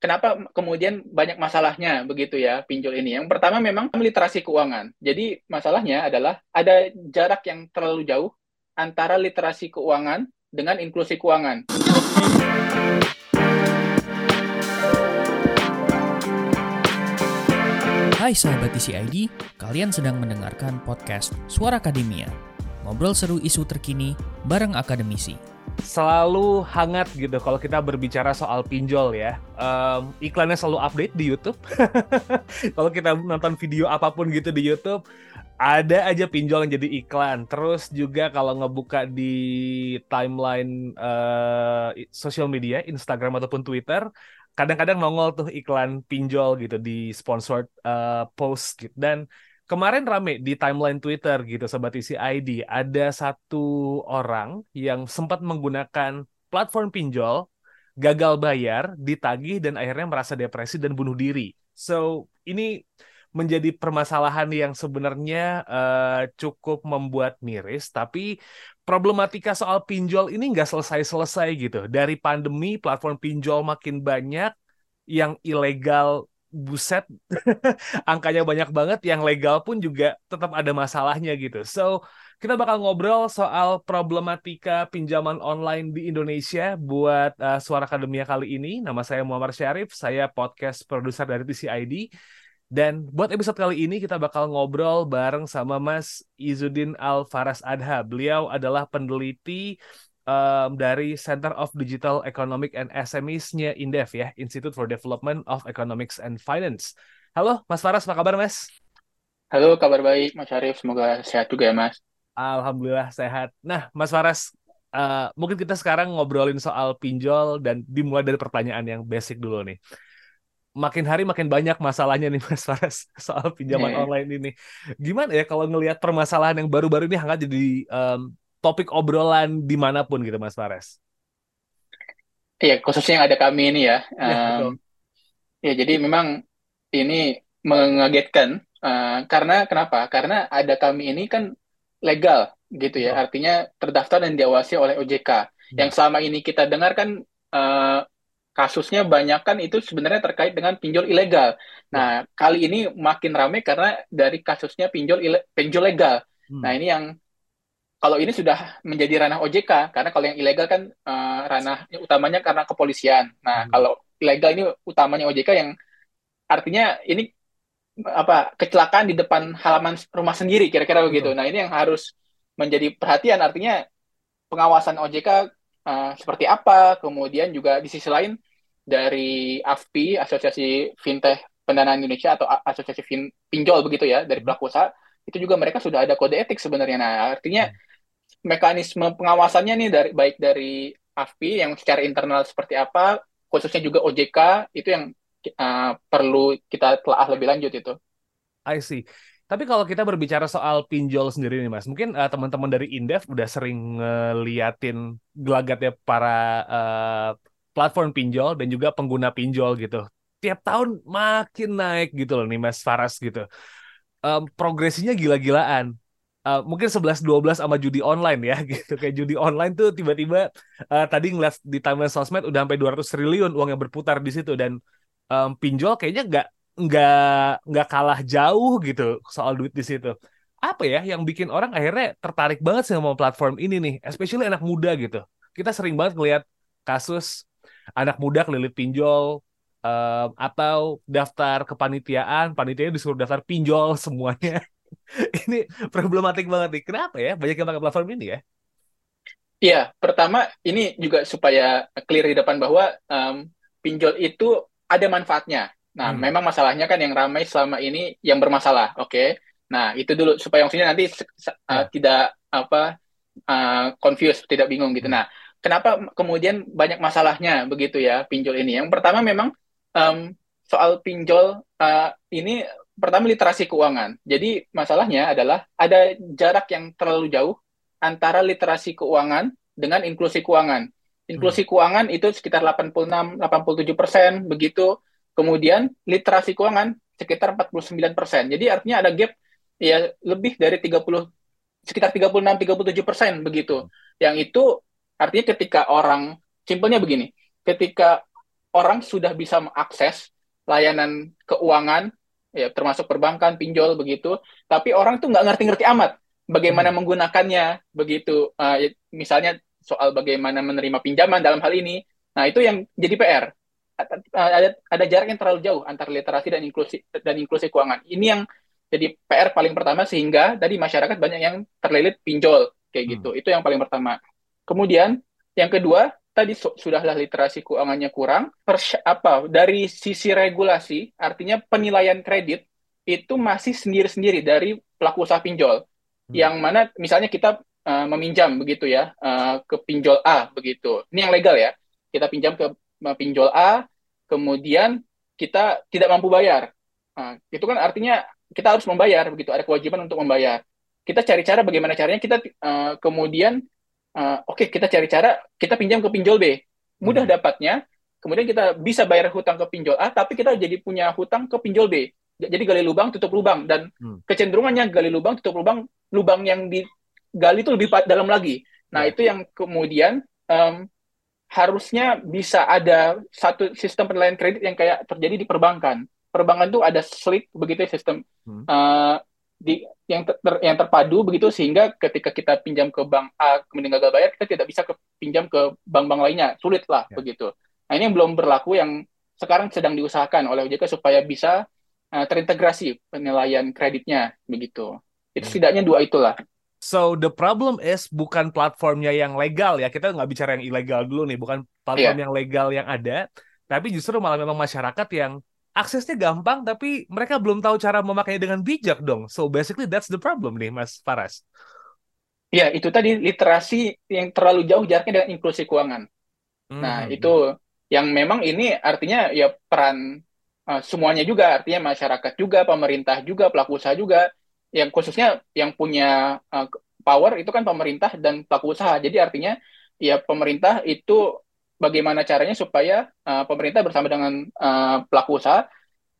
Kenapa kemudian banyak masalahnya begitu ya pinjol ini? Yang pertama memang literasi keuangan. Jadi masalahnya adalah ada jarak yang terlalu jauh antara literasi keuangan dengan inklusi keuangan. Hai sahabat TCID, kalian sedang mendengarkan podcast Suara Akademia. Ngobrol seru isu terkini bareng akademisi selalu hangat gitu kalau kita berbicara soal pinjol ya. Um, iklannya selalu update di YouTube. kalau kita nonton video apa pun gitu di YouTube, ada aja pinjol yang jadi iklan. Terus juga kalau ngebuka di timeline uh, sosial media, Instagram ataupun Twitter, kadang-kadang nongol tuh iklan pinjol gitu di sponsored uh, post gitu. Dan kemarin rame di timeline Twitter gitu sobat isi ID ada satu orang yang sempat menggunakan platform pinjol gagal bayar, ditagih dan akhirnya merasa depresi dan bunuh diri. So, ini menjadi permasalahan yang sebenarnya uh, cukup membuat miris, tapi problematika soal pinjol ini nggak selesai-selesai gitu. Dari pandemi, platform pinjol makin banyak, yang ilegal buset angkanya banyak banget yang legal pun juga tetap ada masalahnya gitu. So, kita bakal ngobrol soal problematika pinjaman online di Indonesia buat uh, Suara Akademia kali ini. Nama saya Muhammad Syarif, saya podcast produser dari TCID. Dan buat episode kali ini kita bakal ngobrol bareng sama Mas Izudin Al Faras Adha. Beliau adalah peneliti um, dari Center of Digital Economic and SMEs-nya Indef ya, Institute for Development of Economics and Finance. Halo, Mas Faras, apa kabar Mas? Halo, kabar baik Mas Arif, semoga sehat juga ya Mas. Alhamdulillah sehat. Nah, Mas Faras, uh, mungkin kita sekarang ngobrolin soal pinjol dan dimulai dari pertanyaan yang basic dulu nih. Makin hari makin banyak masalahnya nih Mas Faras soal pinjaman yeah. online ini. Gimana ya kalau ngelihat permasalahan yang baru-baru ini hangat jadi um, topik obrolan di mana pun gitu Mas Fares. Iya, khususnya yang ada kami ini ya. Ya, um, ya jadi memang ini mengagetkan uh, karena kenapa? Karena ada kami ini kan legal gitu ya, oh. artinya terdaftar dan diawasi oleh OJK. Hmm. Yang selama ini kita dengar kan uh, kasusnya banyak kan itu sebenarnya terkait dengan pinjol ilegal. Nah, hmm. kali ini makin ramai karena dari kasusnya pinjol ile pinjol legal. Hmm. Nah, ini yang kalau ini sudah menjadi ranah OJK karena kalau yang ilegal kan uh, ranah utamanya karena kepolisian. Nah, hmm. kalau ilegal ini utamanya OJK yang artinya ini apa kecelakaan di depan halaman rumah sendiri kira-kira begitu. Nah, ini yang harus menjadi perhatian artinya pengawasan OJK uh, eh, seperti apa, kemudian juga di sisi lain dari AFPI Asosiasi Fintech Pendanaan Indonesia atau Asosiasi fin, Pinjol begitu ya dari hmm. pelaku usaha itu juga mereka sudah ada kode etik sebenarnya. Nah, artinya hmm mekanisme pengawasannya nih dari baik dari AFPI yang secara internal seperti apa, khususnya juga OJK itu yang uh, perlu kita telah lebih lanjut itu. I see. Tapi kalau kita berbicara soal pinjol sendiri nih Mas, mungkin uh, teman-teman dari Indef udah sering ngeliatin gelagatnya para uh, platform pinjol dan juga pengguna pinjol gitu. Tiap tahun makin naik gitu loh nih Mas Faras gitu. Um, progresinya gila-gilaan uh, mungkin 11 12 sama judi online ya gitu. Kayak judi online tuh tiba-tiba uh, tadi ngeliat di timeline sosmed udah sampai 200 triliun uang yang berputar di situ. Dan um, pinjol kayaknya nggak nggak nggak kalah jauh gitu soal duit di situ. Apa ya yang bikin orang akhirnya tertarik banget sama platform ini nih especially anak muda gitu. Kita sering banget ngeliat kasus anak muda kelilit pinjol um, atau daftar kepanitiaan. Panitianya disuruh daftar pinjol semuanya ini problematik banget nih. Kenapa ya banyak yang pakai platform ini ya? Iya, pertama ini juga supaya clear di depan bahwa um, pinjol itu ada manfaatnya. Nah, hmm. memang masalahnya kan yang ramai selama ini yang bermasalah, oke? Okay? Nah, itu dulu supaya maksudnya nanti uh, tidak apa uh, confused, tidak bingung gitu. Hmm. Nah, kenapa kemudian banyak masalahnya begitu ya pinjol ini? Yang pertama memang um, soal pinjol uh, ini pertama literasi keuangan. Jadi masalahnya adalah ada jarak yang terlalu jauh antara literasi keuangan dengan inklusi keuangan. Inklusi hmm. keuangan itu sekitar 86 87 persen begitu. Kemudian literasi keuangan sekitar 49 persen. Jadi artinya ada gap ya lebih dari 30 sekitar 36 37 persen begitu. Yang itu artinya ketika orang simpelnya begini, ketika orang sudah bisa mengakses layanan keuangan, ya termasuk perbankan, pinjol begitu, tapi orang tuh nggak ngerti-ngerti amat bagaimana hmm. menggunakannya begitu. Uh, misalnya soal bagaimana menerima pinjaman dalam hal ini. Nah itu yang jadi PR. Ada ada jarak yang terlalu jauh antara literasi dan inklusi dan inklusi keuangan. Ini yang jadi PR paling pertama sehingga tadi masyarakat banyak yang terlilit pinjol kayak hmm. gitu. Itu yang paling pertama. Kemudian yang kedua tadi sudahlah literasi keuangannya kurang. Pers apa dari sisi regulasi, artinya penilaian kredit itu masih sendiri-sendiri dari pelaku usaha pinjol. Hmm. Yang mana misalnya kita uh, meminjam begitu ya uh, ke pinjol A begitu. Ini yang legal ya. Kita pinjam ke uh, pinjol A, kemudian kita tidak mampu bayar. Uh, itu kan artinya kita harus membayar begitu. Ada kewajiban untuk membayar. Kita cari cara bagaimana caranya kita uh, kemudian uh, oke okay, kita cari cara kita pinjam ke pinjol B mudah hmm. dapatnya kemudian kita bisa bayar hutang ke pinjol A tapi kita jadi punya hutang ke pinjol B jadi gali lubang tutup lubang dan hmm. kecenderungannya gali lubang tutup lubang lubang yang digali itu lebih dalam lagi nah yeah. itu yang kemudian um, harusnya bisa ada satu sistem penilaian kredit yang kayak terjadi di perbankan perbankan itu ada slick begitu ya sistem hmm. uh, di yang ter, yang terpadu begitu sehingga ketika kita pinjam ke bank A kemudian gagal bayar kita tidak bisa ke pinjam ke bank-bank lainnya sulit lah ya. begitu nah ini yang belum berlaku yang sekarang sedang diusahakan oleh OJK supaya bisa uh, terintegrasi penilaian kreditnya begitu itu hmm. setidaknya dua itulah So the problem is bukan platformnya yang legal ya kita nggak bicara yang ilegal dulu nih bukan platform yeah. yang legal yang ada tapi justru malah memang masyarakat yang aksesnya gampang tapi mereka belum tahu cara memakainya dengan bijak dong. So basically that's the problem nih Mas Faras. Ya, itu tadi literasi yang terlalu jauh jaraknya dengan inklusi keuangan. Hmm. Nah, itu yang memang ini artinya ya peran uh, semuanya juga, artinya masyarakat juga, pemerintah juga, pelaku usaha juga, yang khususnya yang punya uh, power itu kan pemerintah dan pelaku usaha. Jadi artinya ya pemerintah itu bagaimana caranya supaya uh, pemerintah bersama dengan uh, pelaku usaha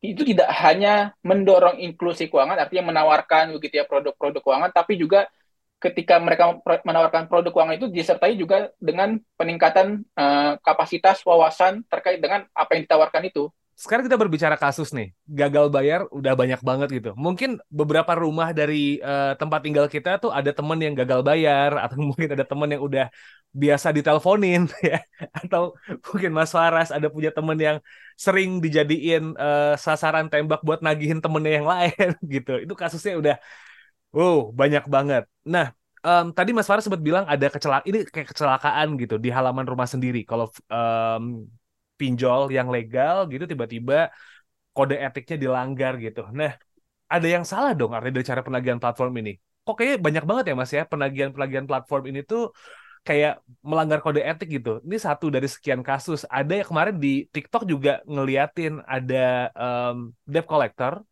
itu tidak hanya mendorong inklusi keuangan, artinya menawarkan begitu ya produk-produk keuangan, tapi juga ketika mereka menawarkan produk keuangan itu disertai juga dengan peningkatan uh, kapasitas wawasan terkait dengan apa yang ditawarkan itu sekarang kita berbicara kasus nih, gagal bayar udah banyak banget gitu. Mungkin beberapa rumah dari uh, tempat tinggal kita tuh ada temen yang gagal bayar, atau mungkin ada temen yang udah biasa diteleponin ya, atau mungkin Mas Faras ada punya temen yang sering dijadiin uh, sasaran tembak buat nagihin temennya yang lain gitu. Itu kasusnya udah, wow banyak banget. Nah, um, tadi Mas Faras sempat bilang ada kecelakaan, ini kayak kecelakaan gitu di halaman rumah sendiri. Kalau um, pinjol yang legal gitu tiba-tiba kode etiknya dilanggar gitu. Nah, ada yang salah dong artinya dari cara penagihan platform ini. Kok kayaknya banyak banget ya Mas ya penagihan-penagihan platform ini tuh kayak melanggar kode etik gitu. Ini satu dari sekian kasus. Ada yang kemarin di TikTok juga ngeliatin ada um, debt collector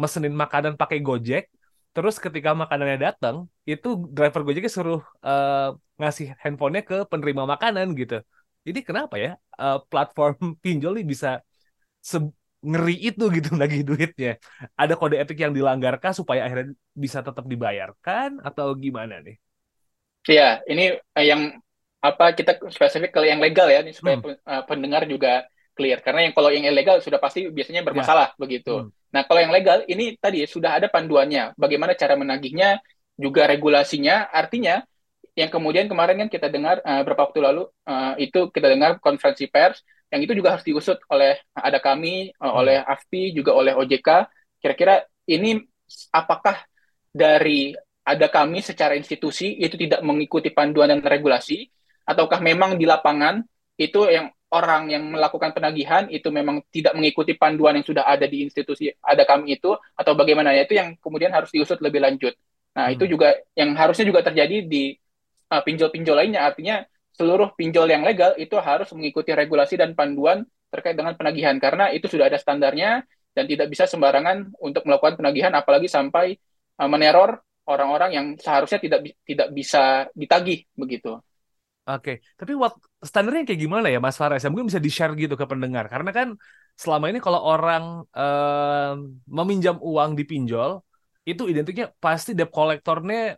mesenin makanan pakai Gojek. Terus ketika makanannya datang, itu driver Gojeknya suruh uh, ngasih handphonenya ke penerima makanan gitu ini kenapa ya uh, platform pinjol ini bisa ngeri itu gitu lagi duitnya. Ada kode etik yang dilanggarkah supaya akhirnya bisa tetap dibayarkan atau gimana nih? Iya, ini eh, yang apa kita spesifik kalau yang legal ya, ini supaya hmm. Eh, pendengar juga clear. Karena yang kalau yang ilegal sudah pasti biasanya bermasalah ya. begitu. Hmm. Nah, kalau yang legal ini tadi sudah ada panduannya, bagaimana cara menagihnya, juga regulasinya. Artinya yang kemudian kemarin kan kita dengar uh, beberapa waktu lalu uh, itu kita dengar konferensi pers yang itu juga harus diusut oleh ada kami uh, oleh AFPI juga oleh OJK kira-kira ini apakah dari ada kami secara institusi itu tidak mengikuti panduan dan regulasi? Ataukah memang di lapangan itu yang orang yang melakukan penagihan itu memang tidak mengikuti panduan yang sudah ada di institusi ada kami itu? Atau bagaimana? Ya itu yang kemudian harus diusut lebih lanjut. Nah, hmm. itu juga yang harusnya juga terjadi di pinjol-pinjol lainnya. Artinya seluruh pinjol yang legal itu harus mengikuti regulasi dan panduan terkait dengan penagihan karena itu sudah ada standarnya dan tidak bisa sembarangan untuk melakukan penagihan apalagi sampai uh, meneror orang-orang yang seharusnya tidak tidak bisa ditagih begitu. Oke, tapi what standarnya kayak gimana ya Mas Fares? Ya, mungkin bisa di-share gitu ke pendengar karena kan selama ini kalau orang uh, meminjam uang di pinjol itu identiknya pasti debt kolektornya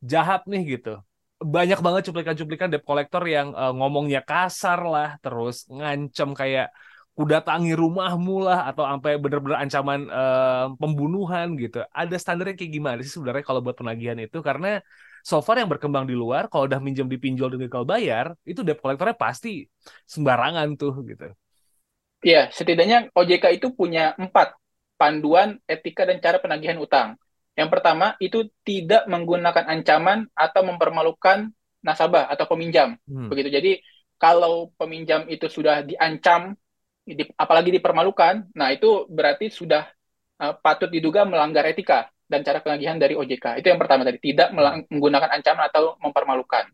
jahat nih gitu banyak banget cuplikan-cuplikan debt collector yang uh, ngomongnya kasar lah, terus ngancem kayak kudatangi rumahmu lah atau sampai benar-benar ancaman uh, pembunuhan gitu. Ada standarnya kayak gimana sih sebenarnya kalau buat penagihan itu? Karena so far yang berkembang di luar kalau udah minjem dipinjol dan gagal bayar itu debt collectornya pasti sembarangan tuh gitu. Iya, setidaknya OJK itu punya empat panduan etika dan cara penagihan utang. Yang pertama itu tidak menggunakan ancaman atau mempermalukan nasabah atau peminjam. Hmm. Begitu. Jadi kalau peminjam itu sudah diancam, di, apalagi dipermalukan, nah itu berarti sudah uh, patut diduga melanggar etika dan cara penagihan dari OJK. Itu yang pertama tadi, tidak menggunakan ancaman atau mempermalukan.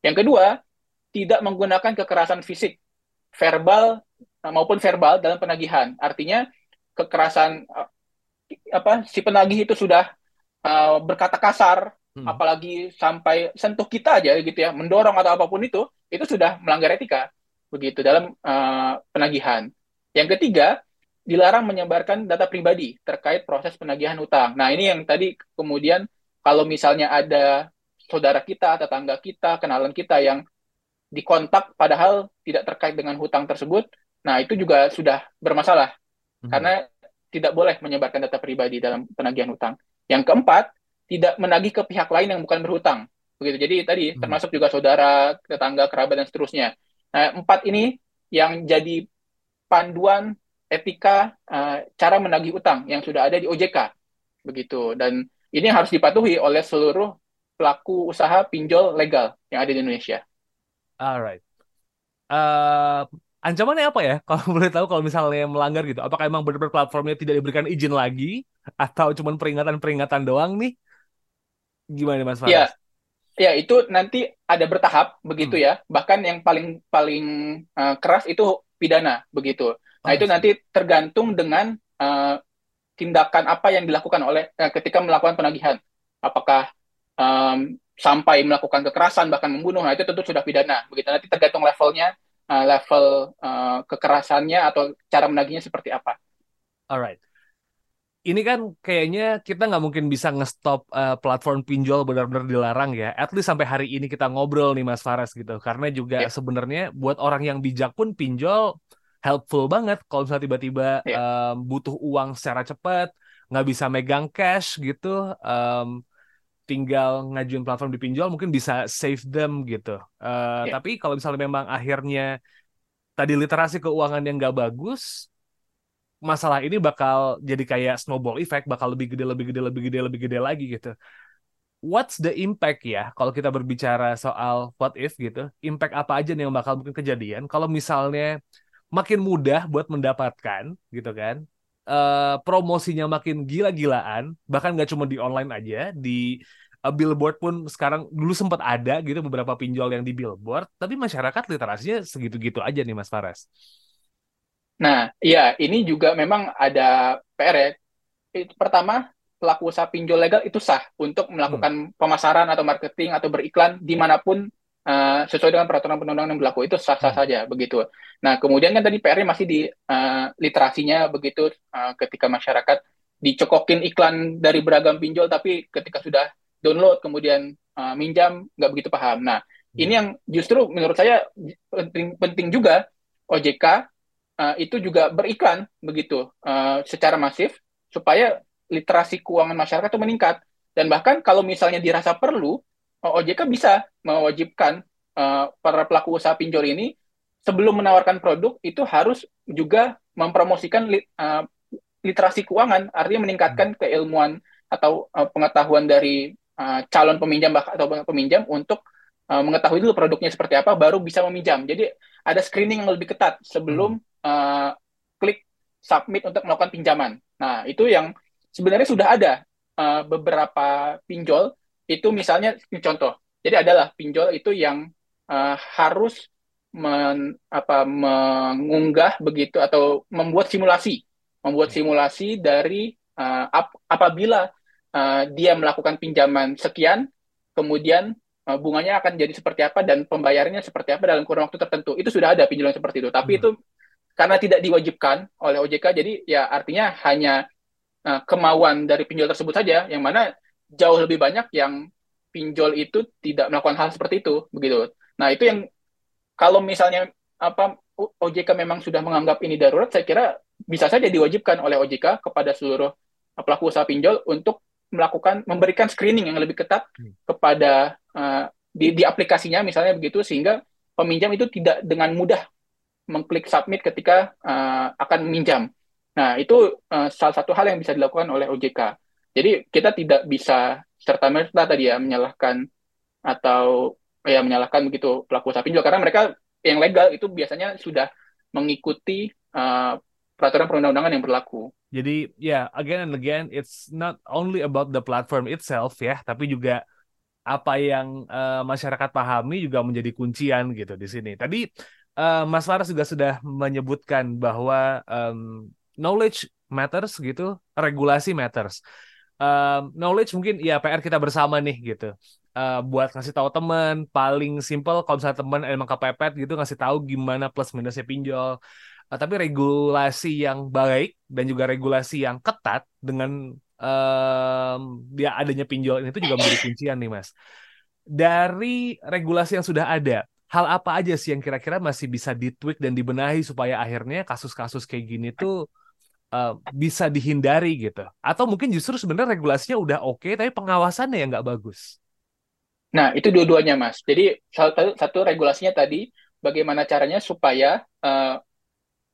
Yang kedua, tidak menggunakan kekerasan fisik, verbal maupun verbal dalam penagihan. Artinya kekerasan uh, apa si penagih itu sudah uh, berkata kasar hmm. apalagi sampai sentuh kita aja gitu ya mendorong atau apa pun itu itu sudah melanggar etika begitu dalam uh, penagihan yang ketiga dilarang menyebarkan data pribadi terkait proses penagihan utang nah ini yang tadi kemudian kalau misalnya ada saudara kita tetangga kita kenalan kita yang dikontak padahal tidak terkait dengan hutang tersebut nah itu juga sudah bermasalah hmm. karena tidak boleh menyebarkan data pribadi dalam penagihan hutang yang keempat tidak menagih ke pihak lain yang bukan berhutang. Begitu. Jadi tadi hmm. termasuk juga saudara, tetangga, kerabat dan seterusnya. Nah, empat ini yang jadi panduan etika uh, cara menagih utang yang sudah ada di OJK. Begitu. Dan ini harus dipatuhi oleh seluruh pelaku usaha pinjol legal yang ada di Indonesia. Alright. Uh, ancamannya apa ya? Kalau boleh tahu kalau misalnya melanggar gitu, apakah emang benar-benar platformnya tidak diberikan izin lagi atau cuma peringatan-peringatan doang nih? Gimana Mas Faras? Ya, ya itu nanti ada bertahap begitu hmm. ya. Bahkan yang paling paling uh, keras itu pidana begitu. Nah oh, itu nanti tergantung dengan uh, tindakan apa yang dilakukan oleh uh, ketika melakukan penagihan. Apakah um, sampai melakukan kekerasan bahkan membunuh, nah itu tentu sudah pidana. Begitu nanti tergantung levelnya, uh, level uh, kekerasannya atau cara menagihnya seperti apa. Alright ini kan kayaknya kita nggak mungkin bisa ngestop uh, platform pinjol benar-benar dilarang ya. At least sampai hari ini kita ngobrol nih Mas Faras gitu. Karena juga yeah. sebenarnya buat orang yang bijak pun pinjol helpful banget kalau misalnya tiba-tiba yeah. um, butuh uang secara cepat, nggak bisa megang cash gitu, um, tinggal ngajuin platform di pinjol mungkin bisa save them gitu. Uh, yeah. Tapi kalau misalnya memang akhirnya tadi literasi keuangan yang nggak bagus, masalah ini bakal jadi kayak snowball effect, bakal lebih gede, lebih gede, lebih gede, lebih gede lagi gitu. What's the impact ya kalau kita berbicara soal what if gitu? Impact apa aja nih yang bakal mungkin kejadian kalau misalnya makin mudah buat mendapatkan gitu kan? Uh, promosinya makin gila-gilaan, bahkan nggak cuma di online aja, di uh, billboard pun sekarang dulu sempat ada gitu beberapa pinjol yang di billboard, tapi masyarakat literasinya segitu-gitu aja nih Mas Faras. Nah, ya ini juga memang ada PR ya. Pertama, pelaku usaha pinjol legal itu sah untuk melakukan hmm. pemasaran atau marketing atau beriklan di mana pun uh, sesuai dengan peraturan perundang-undangan yang berlaku itu sah-sah hmm. saja begitu. Nah, kemudian kan tadi PR-nya masih di uh, literasinya begitu uh, ketika masyarakat dicokokin iklan dari beragam pinjol tapi ketika sudah download kemudian uh, minjam nggak begitu paham. Nah, hmm. ini yang justru menurut saya penting penting juga OJK uh, itu juga beriklan begitu uh, secara masif supaya literasi keuangan masyarakat itu meningkat. Dan bahkan kalau misalnya dirasa perlu OJK bisa mewajibkan uh, para pelaku usaha pinjol ini sebelum menawarkan produk itu harus juga mempromosikan li, uh, literasi keuangan artinya meningkatkan hmm. keilmuan atau uh, pengetahuan dari uh, calon peminjam atau peminjam untuk uh, mengetahui dulu produknya seperti apa baru bisa meminjam. Jadi ada screening yang lebih ketat sebelum hmm uh, klik submit untuk melakukan pinjaman. Nah, itu yang sebenarnya sudah ada uh, beberapa pinjol itu misalnya contoh. Jadi adalah pinjol itu yang uh, harus men, apa, mengunggah begitu atau membuat simulasi, membuat simulasi dari uh, ap, apabila uh, dia melakukan pinjaman sekian, kemudian uh, bunganya akan jadi seperti apa dan pembayarannya seperti apa dalam kurun waktu tertentu. Itu sudah ada pinjaman seperti itu. Tapi hmm. itu karena tidak diwajibkan oleh OJK, jadi ya artinya hanya uh, kemauan dari pinjol tersebut saja, yang mana jauh lebih banyak yang pinjol itu tidak melakukan hal seperti itu, begitu. Nah itu yang kalau misalnya apa OJK memang sudah menganggap ini darurat, saya kira bisa saja diwajibkan oleh OJK kepada seluruh pelaku usaha pinjol untuk melakukan memberikan screening yang lebih ketat hmm. kepada uh, di, di aplikasinya misalnya begitu sehingga peminjam itu tidak dengan mudah mengklik submit ketika uh, akan meminjam. Nah, itu uh, salah satu hal yang bisa dilakukan oleh OJK. Jadi kita tidak bisa serta merta tadi ya menyalahkan atau ya menyalahkan begitu pelaku usaha pinjol karena mereka yang legal itu biasanya sudah mengikuti uh, peraturan perundang-undangan yang berlaku. Jadi ya yeah, again and again it's not only about the platform itself ya, tapi juga apa yang uh, masyarakat pahami juga menjadi kuncian gitu di sini. Tadi uh, Mas Faras juga sudah menyebutkan bahwa um, knowledge matters gitu, regulasi matters. Uh, knowledge mungkin ya PR kita bersama nih gitu. Uh, buat ngasih tahu teman paling simple kalau misalnya teman emang kepepet gitu ngasih tahu gimana plus minusnya pinjol. Uh, tapi regulasi yang baik dan juga regulasi yang ketat dengan um, dia adanya pinjol ini itu juga menjadi kuncian nih mas. Dari regulasi yang sudah ada hal apa aja sih yang kira-kira masih bisa ditweak dan dibenahi supaya akhirnya kasus-kasus kayak gini tuh uh, bisa dihindari gitu atau mungkin justru sebenarnya regulasinya udah oke okay, tapi pengawasannya yang nggak bagus Nah, itu dua-duanya, Mas. Jadi, satu, satu regulasinya tadi, bagaimana caranya supaya uh,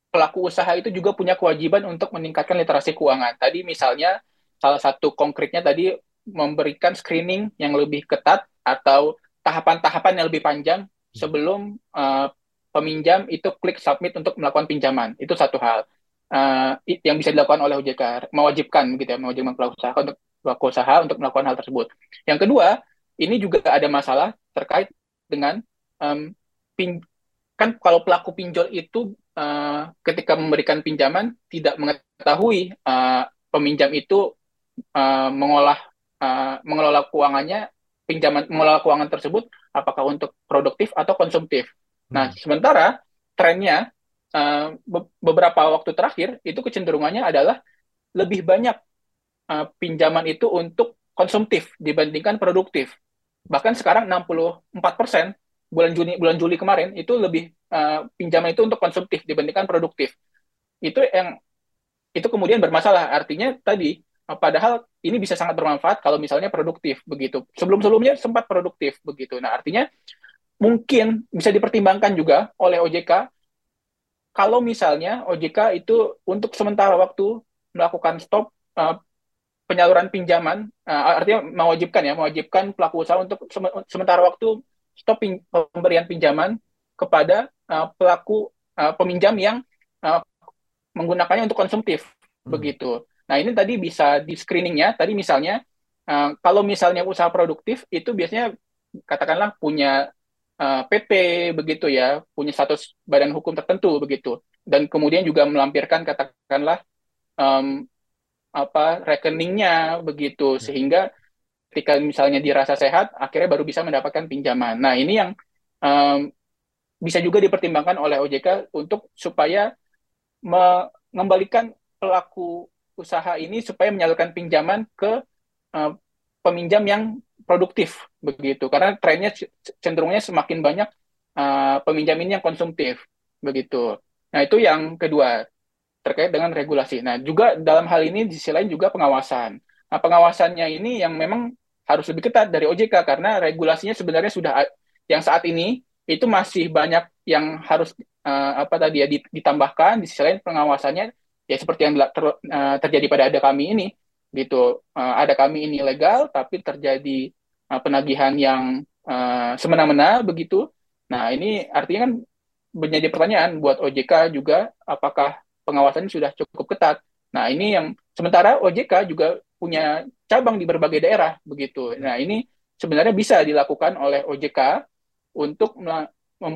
pelaku usaha itu juga punya kewajiban untuk meningkatkan literasi keuangan. Tadi misalnya, salah satu konkretnya tadi memberikan screening yang lebih ketat atau tahapan-tahapan yang lebih panjang sebelum uh, peminjam itu klik submit untuk melakukan pinjaman. Itu satu hal uh, yang bisa dilakukan oleh OJK, mewajibkan gitu ya, mewajibkan pelaku usaha untuk pelaku usaha untuk melakukan hal tersebut. Yang kedua, ini juga ada masalah terkait dengan um, pin kan kalau pelaku pinjol itu uh, ketika memberikan pinjaman tidak mengetahui uh, peminjam itu uh, mengolah uh, mengelola keuangannya pinjaman mengelola keuangan tersebut apakah untuk produktif atau konsumtif. Nah, hmm. sementara trennya uh, be beberapa waktu terakhir itu kecenderungannya adalah lebih banyak uh, pinjaman itu untuk konsumtif dibandingkan produktif bahkan sekarang 64 persen bulan Juni bulan Juli kemarin itu lebih uh, pinjaman itu untuk konsumtif dibandingkan produktif itu yang itu kemudian bermasalah artinya tadi padahal ini bisa sangat bermanfaat kalau misalnya produktif begitu sebelum sebelumnya sempat produktif begitu nah artinya mungkin bisa dipertimbangkan juga oleh OJK kalau misalnya OJK itu untuk sementara waktu melakukan stop uh, penyaluran pinjaman, uh, artinya mewajibkan ya, mewajibkan pelaku usaha untuk sementara waktu stop pin pemberian pinjaman kepada uh, pelaku uh, peminjam yang uh, menggunakannya untuk konsumtif, hmm. begitu. Nah ini tadi bisa di screeningnya, tadi misalnya uh, kalau misalnya usaha produktif itu biasanya katakanlah punya uh, PT begitu ya, punya status badan hukum tertentu begitu, dan kemudian juga melampirkan katakanlah um, apa rekeningnya begitu hmm. sehingga ketika misalnya dirasa sehat akhirnya baru bisa mendapatkan pinjaman. Nah ini yang um, bisa juga dipertimbangkan oleh OJK untuk supaya mengembalikan pelaku usaha ini supaya menyalurkan pinjaman ke uh, peminjam yang produktif begitu karena trennya cenderungnya semakin banyak uh, peminjam ini yang konsumtif begitu. Nah itu yang kedua terkait dengan regulasi. Nah, juga dalam hal ini di sisi lain juga pengawasan. Nah, pengawasannya ini yang memang harus lebih ketat dari OJK karena regulasinya sebenarnya sudah yang saat ini itu masih banyak yang harus uh, apa tadi ya ditambahkan di sisi lain pengawasannya ya seperti yang ter, uh, terjadi pada ada kami ini gitu uh, ada kami ini legal tapi terjadi uh, penagihan yang uh, semena-mena begitu nah ini artinya kan menjadi pertanyaan buat OJK juga apakah pengawasannya sudah cukup ketat. Nah, ini yang sementara OJK juga punya cabang di berbagai daerah begitu. Nah, ini sebenarnya bisa dilakukan oleh OJK untuk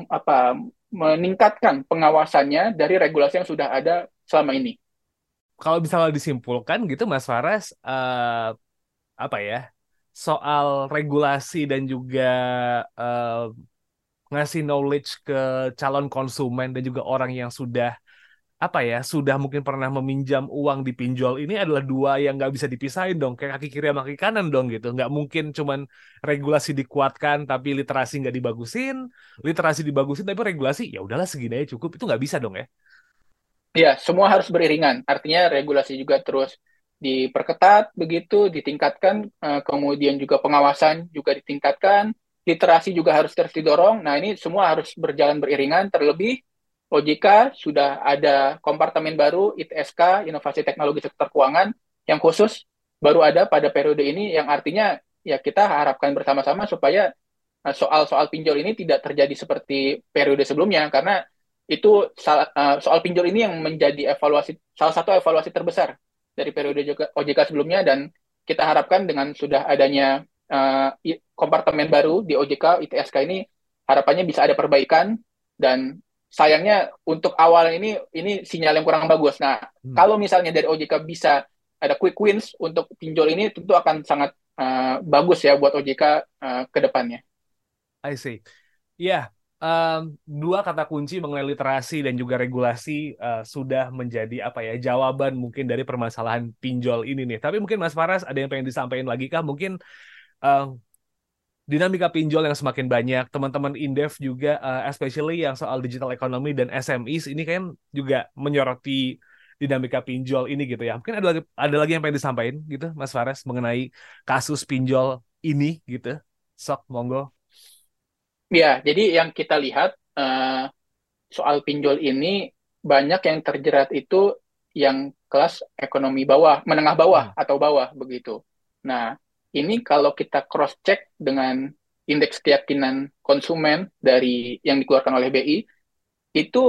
apa meningkatkan pengawasannya dari regulasi yang sudah ada selama ini. Kalau misalnya disimpulkan gitu Mas Faras uh, apa ya? Soal regulasi dan juga uh, ngasih knowledge ke calon konsumen dan juga orang yang sudah apa ya sudah mungkin pernah meminjam uang di pinjol ini adalah dua yang nggak bisa dipisahin dong kayak kaki kiri sama kaki kanan dong gitu nggak mungkin cuman regulasi dikuatkan tapi literasi nggak dibagusin literasi dibagusin tapi regulasi ya udahlah segini aja cukup itu nggak bisa dong ya Iya, semua harus beriringan. Artinya regulasi juga terus diperketat begitu, ditingkatkan, eh, kemudian juga pengawasan juga ditingkatkan, literasi juga harus terus didorong. Nah, ini semua harus berjalan beriringan, terlebih OJK sudah ada kompartemen baru ITSK Inovasi Teknologi Sektor Keuangan yang khusus baru ada pada periode ini yang artinya ya kita harapkan bersama-sama supaya eh, soal-soal pinjol ini tidak terjadi seperti periode sebelumnya karena itu eh, soal pinjol ini yang menjadi evaluasi salah satu evaluasi terbesar dari periode OJK sebelumnya dan kita harapkan dengan sudah adanya uh, kompartemen baru di OJK ITSK ini harapannya bisa ada perbaikan dan sayangnya untuk awal ini ini sinyal yang kurang bagus. Nah, hmm. kalau misalnya dari OJK bisa ada quick wins untuk pinjol ini tentu akan sangat uh, bagus ya buat OJK uh, ke depannya. I see. Ya, yeah. Um, dua kata kunci mengenai literasi dan juga regulasi uh, sudah menjadi apa ya jawaban mungkin dari permasalahan pinjol ini nih. Tapi mungkin Mas Faras ada yang pengen disampaikan lagi kah? Mungkin uh, dinamika pinjol yang semakin banyak, teman-teman Indef juga, uh, especially yang soal digital economy dan SMEs ini kan juga menyoroti dinamika pinjol ini gitu ya. Mungkin ada lagi ada lagi yang pengen disampaikan gitu, Mas Fares mengenai kasus pinjol ini gitu. Sok, monggo. Ya, jadi yang kita lihat uh, soal pinjol ini banyak yang terjerat itu yang kelas ekonomi bawah, menengah bawah hmm. atau bawah begitu. Nah, ini kalau kita cross check dengan indeks keyakinan konsumen dari yang dikeluarkan oleh BI itu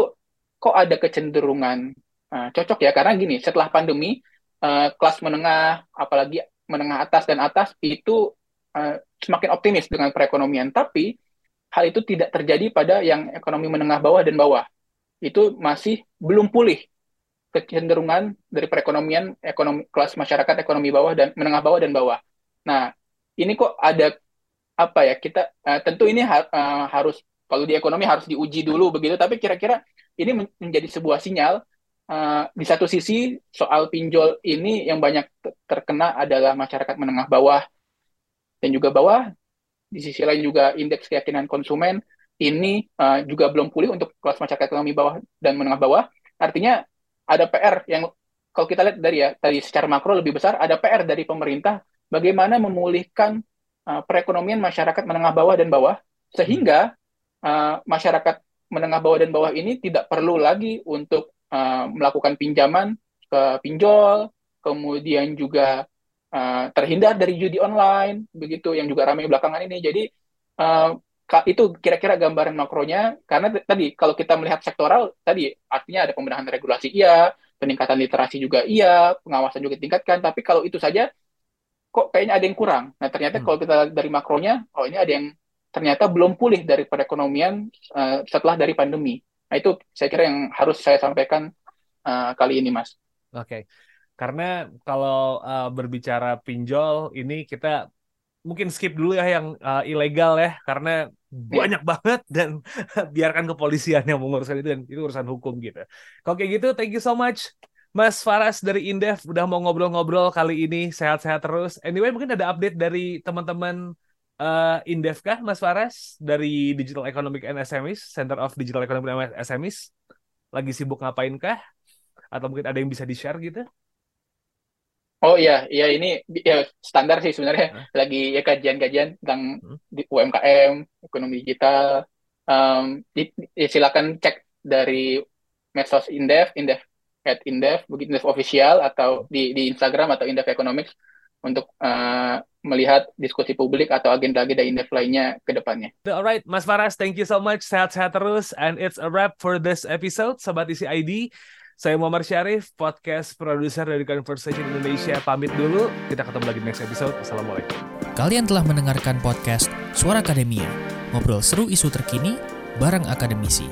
kok ada kecenderungan uh, cocok ya karena gini setelah pandemi uh, kelas menengah apalagi menengah atas dan atas itu uh, semakin optimis dengan perekonomian tapi hal itu tidak terjadi pada yang ekonomi menengah bawah dan bawah itu masih belum pulih kecenderungan dari perekonomian ekonomi kelas masyarakat ekonomi bawah dan menengah bawah dan bawah Nah, ini kok ada apa ya? Kita uh, tentu ini ha uh, harus kalau di ekonomi harus diuji dulu begitu, tapi kira-kira ini men menjadi sebuah sinyal uh, di satu sisi soal pinjol ini yang banyak terkena adalah masyarakat menengah bawah dan juga bawah. Di sisi lain juga indeks keyakinan konsumen ini uh, juga belum pulih untuk kelas masyarakat ekonomi bawah dan menengah bawah. Artinya ada PR yang kalau kita lihat dari ya dari secara makro lebih besar ada PR dari pemerintah bagaimana memulihkan uh, perekonomian masyarakat menengah bawah dan bawah sehingga uh, masyarakat menengah bawah dan bawah ini tidak perlu lagi untuk uh, melakukan pinjaman ke pinjol, kemudian juga uh, terhindar dari judi online, begitu yang juga ramai belakangan ini. Jadi uh, itu kira-kira gambaran makronya karena tadi kalau kita melihat sektoral tadi artinya ada pembenahan regulasi iya, peningkatan literasi juga iya, pengawasan juga ditingkatkan, tapi kalau itu saja kok kayaknya ada yang kurang. Nah, ternyata hmm. kalau kita dari makronya, oh ini ada yang ternyata belum pulih dari perekonomian uh, setelah dari pandemi. Nah, itu saya kira yang harus saya sampaikan uh, kali ini, Mas. Oke. Okay. Karena kalau uh, berbicara pinjol ini kita mungkin skip dulu ya yang uh, ilegal ya karena iya. banyak banget dan biarkan kepolisian yang menguruskan itu dan itu urusan hukum gitu. Kalau kayak gitu, thank you so much Mas Faras dari Indef udah mau ngobrol-ngobrol kali ini sehat-sehat terus. Anyway, mungkin ada update dari teman-teman uh, Indef kah, Mas Faras dari Digital Economic and SMEs, Center of Digital Economic and SMEs? Lagi sibuk ngapain kah? Atau mungkin ada yang bisa di-share gitu? Oh iya, iya ini ya standar sih sebenarnya. Huh? Lagi ya kajian-kajian tentang hmm? di UMKM, ekonomi digital. Um, di, di, silakan cek dari medsos Indef, Indef at Indef, begitu Indef official atau di, di Instagram atau Indef Economics untuk uh, melihat diskusi publik atau agenda-agenda Indef lainnya ke depannya. Alright, Mas Faras, thank you so much. Sehat-sehat terus. And it's a wrap for this episode, Sobat Isi ID. Saya Muhammad Syarif, podcast produser dari Conversation Indonesia. Pamit dulu. Kita ketemu lagi next episode. Assalamualaikum. Kalian telah mendengarkan podcast Suara Akademia. Ngobrol seru isu terkini bareng akademisi.